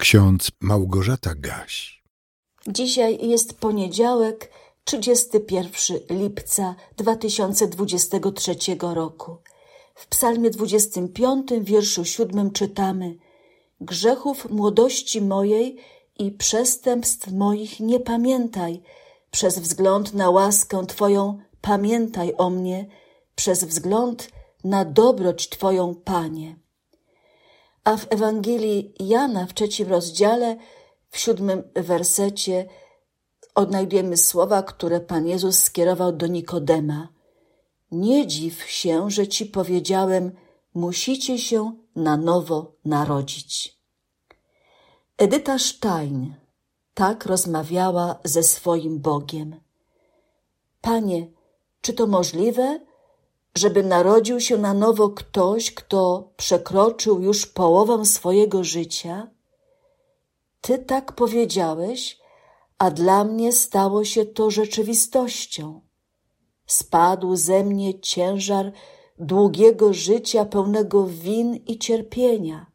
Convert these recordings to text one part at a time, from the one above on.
Ksiądz Małgorzata Gaś. Dzisiaj jest poniedziałek, 31 lipca 2023 roku. W Psalmie 25, wierszu 7 czytamy: Grzechów młodości mojej i przestępstw moich nie pamiętaj. Przez wzgląd na łaskę Twoją pamiętaj o mnie, przez wzgląd na dobroć Twoją, Panie. A w Ewangelii Jana w trzecim rozdziale, w siódmym wersecie, odnajdujemy słowa, które Pan Jezus skierował do Nikodema. Nie dziw się, że ci powiedziałem, musicie się na nowo narodzić. Edyta Stein tak rozmawiała ze swoim Bogiem. Panie, czy to możliwe, żeby narodził się na nowo ktoś, kto przekroczył już połowę swojego życia? Ty tak powiedziałeś, a dla mnie stało się to rzeczywistością. Spadł ze mnie ciężar długiego życia pełnego win i cierpienia.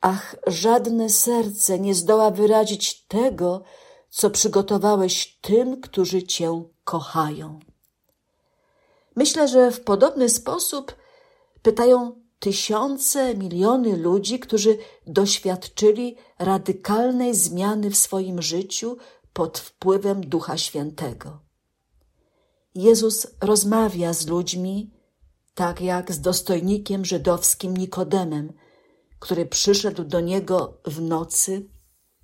Ach, żadne serce nie zdoła wyrazić tego, co przygotowałeś tym, którzy Cię kochają. Myślę, że w podobny sposób pytają tysiące, miliony ludzi, którzy doświadczyli radykalnej zmiany w swoim życiu pod wpływem Ducha Świętego. Jezus rozmawia z ludźmi, tak jak z dostojnikiem żydowskim Nikodemem, który przyszedł do niego w nocy,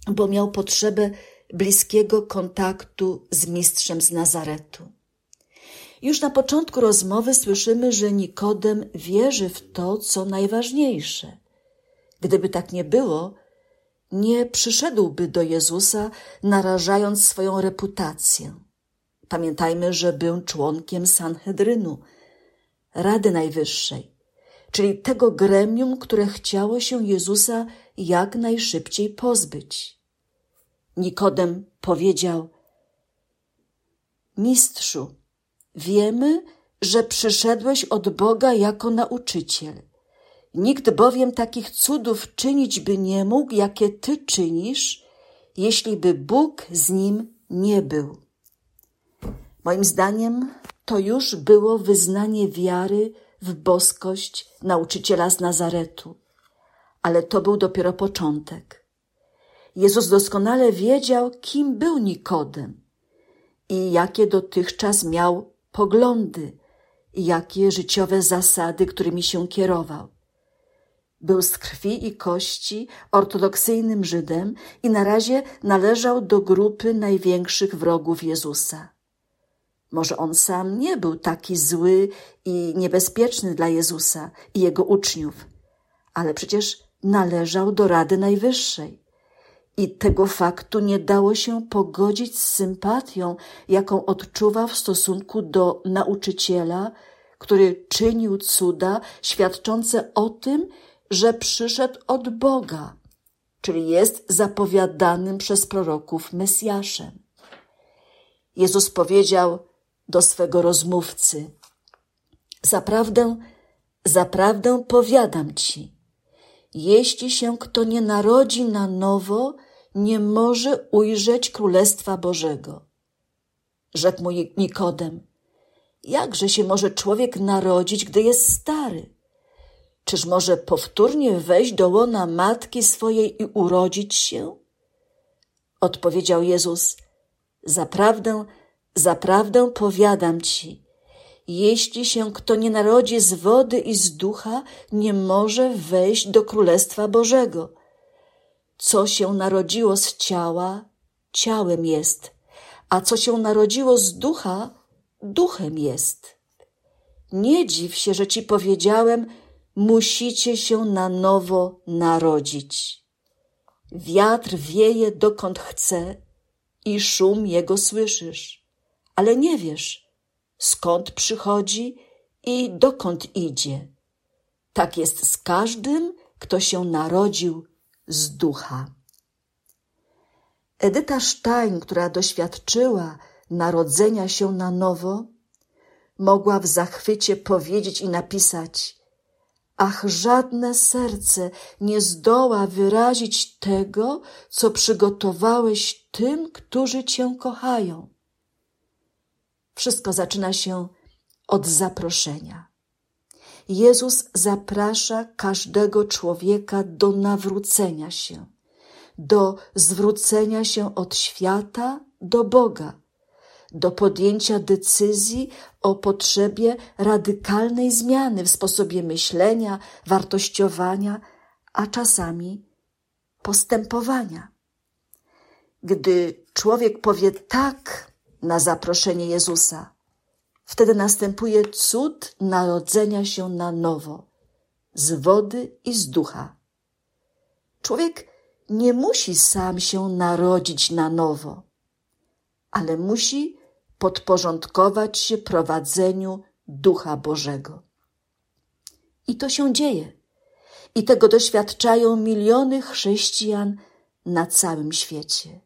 bo miał potrzebę bliskiego kontaktu z mistrzem z Nazaretu. Już na początku rozmowy słyszymy, że Nikodem wierzy w to, co najważniejsze. Gdyby tak nie było, nie przyszedłby do Jezusa, narażając swoją reputację. Pamiętajmy, że był członkiem Sanhedrynu, Rady Najwyższej, czyli tego gremium, które chciało się Jezusa jak najszybciej pozbyć. Nikodem powiedział: Mistrzu, Wiemy, że przyszedłeś od Boga jako nauczyciel. Nikt bowiem takich cudów czynić by nie mógł, jakie Ty czynisz, jeśli by Bóg z nim nie był. Moim zdaniem to już było wyznanie wiary w boskość nauczyciela z Nazaretu, ale to był dopiero początek. Jezus doskonale wiedział, kim był Nikodem i jakie dotychczas miał poglądy i jakie życiowe zasady, którymi się kierował. Był z krwi i kości ortodoksyjnym Żydem i na razie należał do grupy największych wrogów Jezusa. Może on sam nie był taki zły i niebezpieczny dla Jezusa i jego uczniów, ale przecież należał do Rady Najwyższej i tego faktu nie dało się pogodzić z sympatią, jaką odczuwa w stosunku do nauczyciela, który czynił cuda świadczące o tym, że przyszedł od Boga, czyli jest zapowiadanym przez proroków Mesjaszem. Jezus powiedział do swego rozmówcy: Zaprawdę, zaprawdę powiadam ci, jeśli się kto nie narodzi na nowo, nie może ujrzeć Królestwa Bożego. Rzekł mu Nikodem, jakże się może człowiek narodzić, gdy jest stary? Czyż może powtórnie wejść do łona matki swojej i urodzić się? Odpowiedział Jezus, zaprawdę, zaprawdę powiadam ci, jeśli się kto nie narodzi z wody i z ducha, nie może wejść do Królestwa Bożego. Co się narodziło z ciała, ciałem jest, a co się narodziło z ducha, duchem jest. Nie dziw się, że ci powiedziałem, musicie się na nowo narodzić. Wiatr wieje dokąd chce i szum jego słyszysz, ale nie wiesz, skąd przychodzi i dokąd idzie. Tak jest z każdym, kto się narodził z ducha. Edyta Stein, która doświadczyła narodzenia się na nowo, mogła w zachwycie powiedzieć i napisać: ach żadne serce nie zdoła wyrazić tego, co przygotowałeś tym, którzy Cię kochają. Wszystko zaczyna się od zaproszenia. Jezus zaprasza każdego człowieka do nawrócenia się, do zwrócenia się od świata do Boga, do podjęcia decyzji o potrzebie radykalnej zmiany w sposobie myślenia, wartościowania, a czasami postępowania. Gdy człowiek powie tak na zaproszenie Jezusa, wtedy następuje cud narodzenia się na nowo, z wody i z ducha. Człowiek nie musi sam się narodzić na nowo, ale musi podporządkować się prowadzeniu Ducha Bożego. I to się dzieje. I tego doświadczają miliony chrześcijan na całym świecie.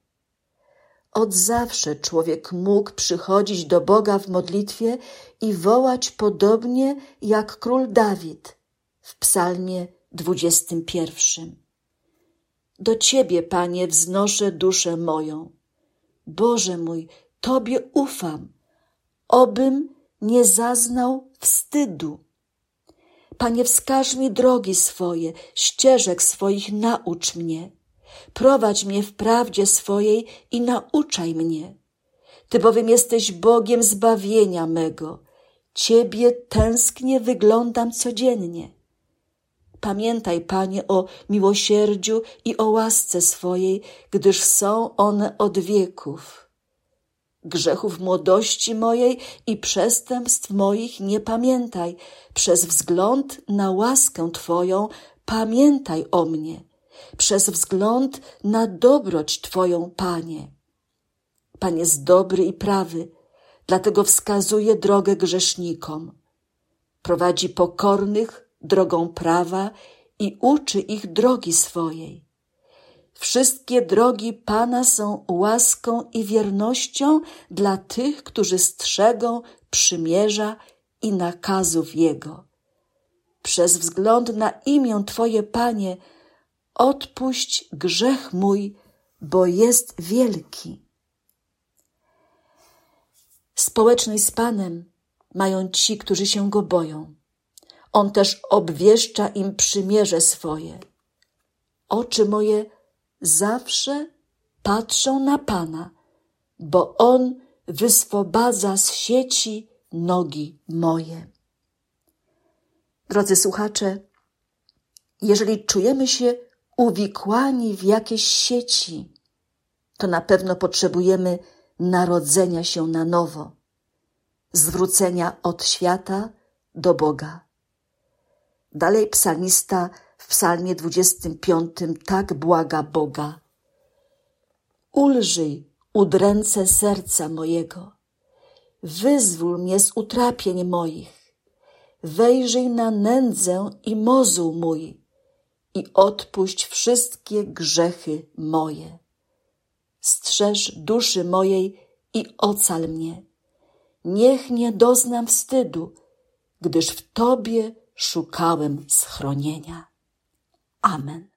Od zawsze człowiek mógł przychodzić do Boga w modlitwie i wołać podobnie jak król Dawid w Psalmie 21. Do Ciebie, Panie, wznoszę duszę moją. Boże mój, Tobie ufam, obym nie zaznał wstydu. Panie, wskaż mi drogi swoje, ścieżek swoich naucz mnie. Prowadź mnie w prawdzie swojej i nauczaj mnie. Ty bowiem jesteś Bogiem zbawienia mego. Ciebie tęsknie wyglądam codziennie. Pamiętaj, Panie, o miłosierdziu i o łasce swojej, gdyż są one od wieków grzechów młodości mojej i przestępstw moich nie pamiętaj. Przez wzgląd na łaskę Twoją pamiętaj o mnie. Przez wzgląd na dobroć Twoją, Panie. Pan jest dobry i prawy, dlatego wskazuje drogę grzesznikom. Prowadzi pokornych drogą prawa i uczy ich drogi swojej. Wszystkie drogi Pana są łaską i wiernością dla tych, którzy strzegą przymierza i nakazów Jego. Przez wzgląd na imię Twoje, Panie, odpuść grzech mój, bo jest wielki. Społeczność z Panem mają ci, którzy się Go boją. On też obwieszcza im przymierze swoje. Oczy moje zawsze patrzą na Pana, bo On wyswobadza z sieci nogi moje. Drodzy słuchacze, jeżeli czujemy się uwikłani w jakieś sieci, to na pewno potrzebujemy narodzenia się na nowo, zwrócenia od świata do Boga. Dalej psalmista w psalmie 25 tak błaga Boga. Ulżyj udręce serca mojego, wyzwól mnie z utrapień moich, wejrzyj na nędzę i mozuł mój i odpuść wszystkie grzechy moje. Strzeż duszy mojej i ocal mnie. Niech nie doznam wstydu, gdyż w Tobie szukałem schronienia. Amen.